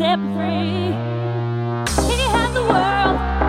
set free. He had the world.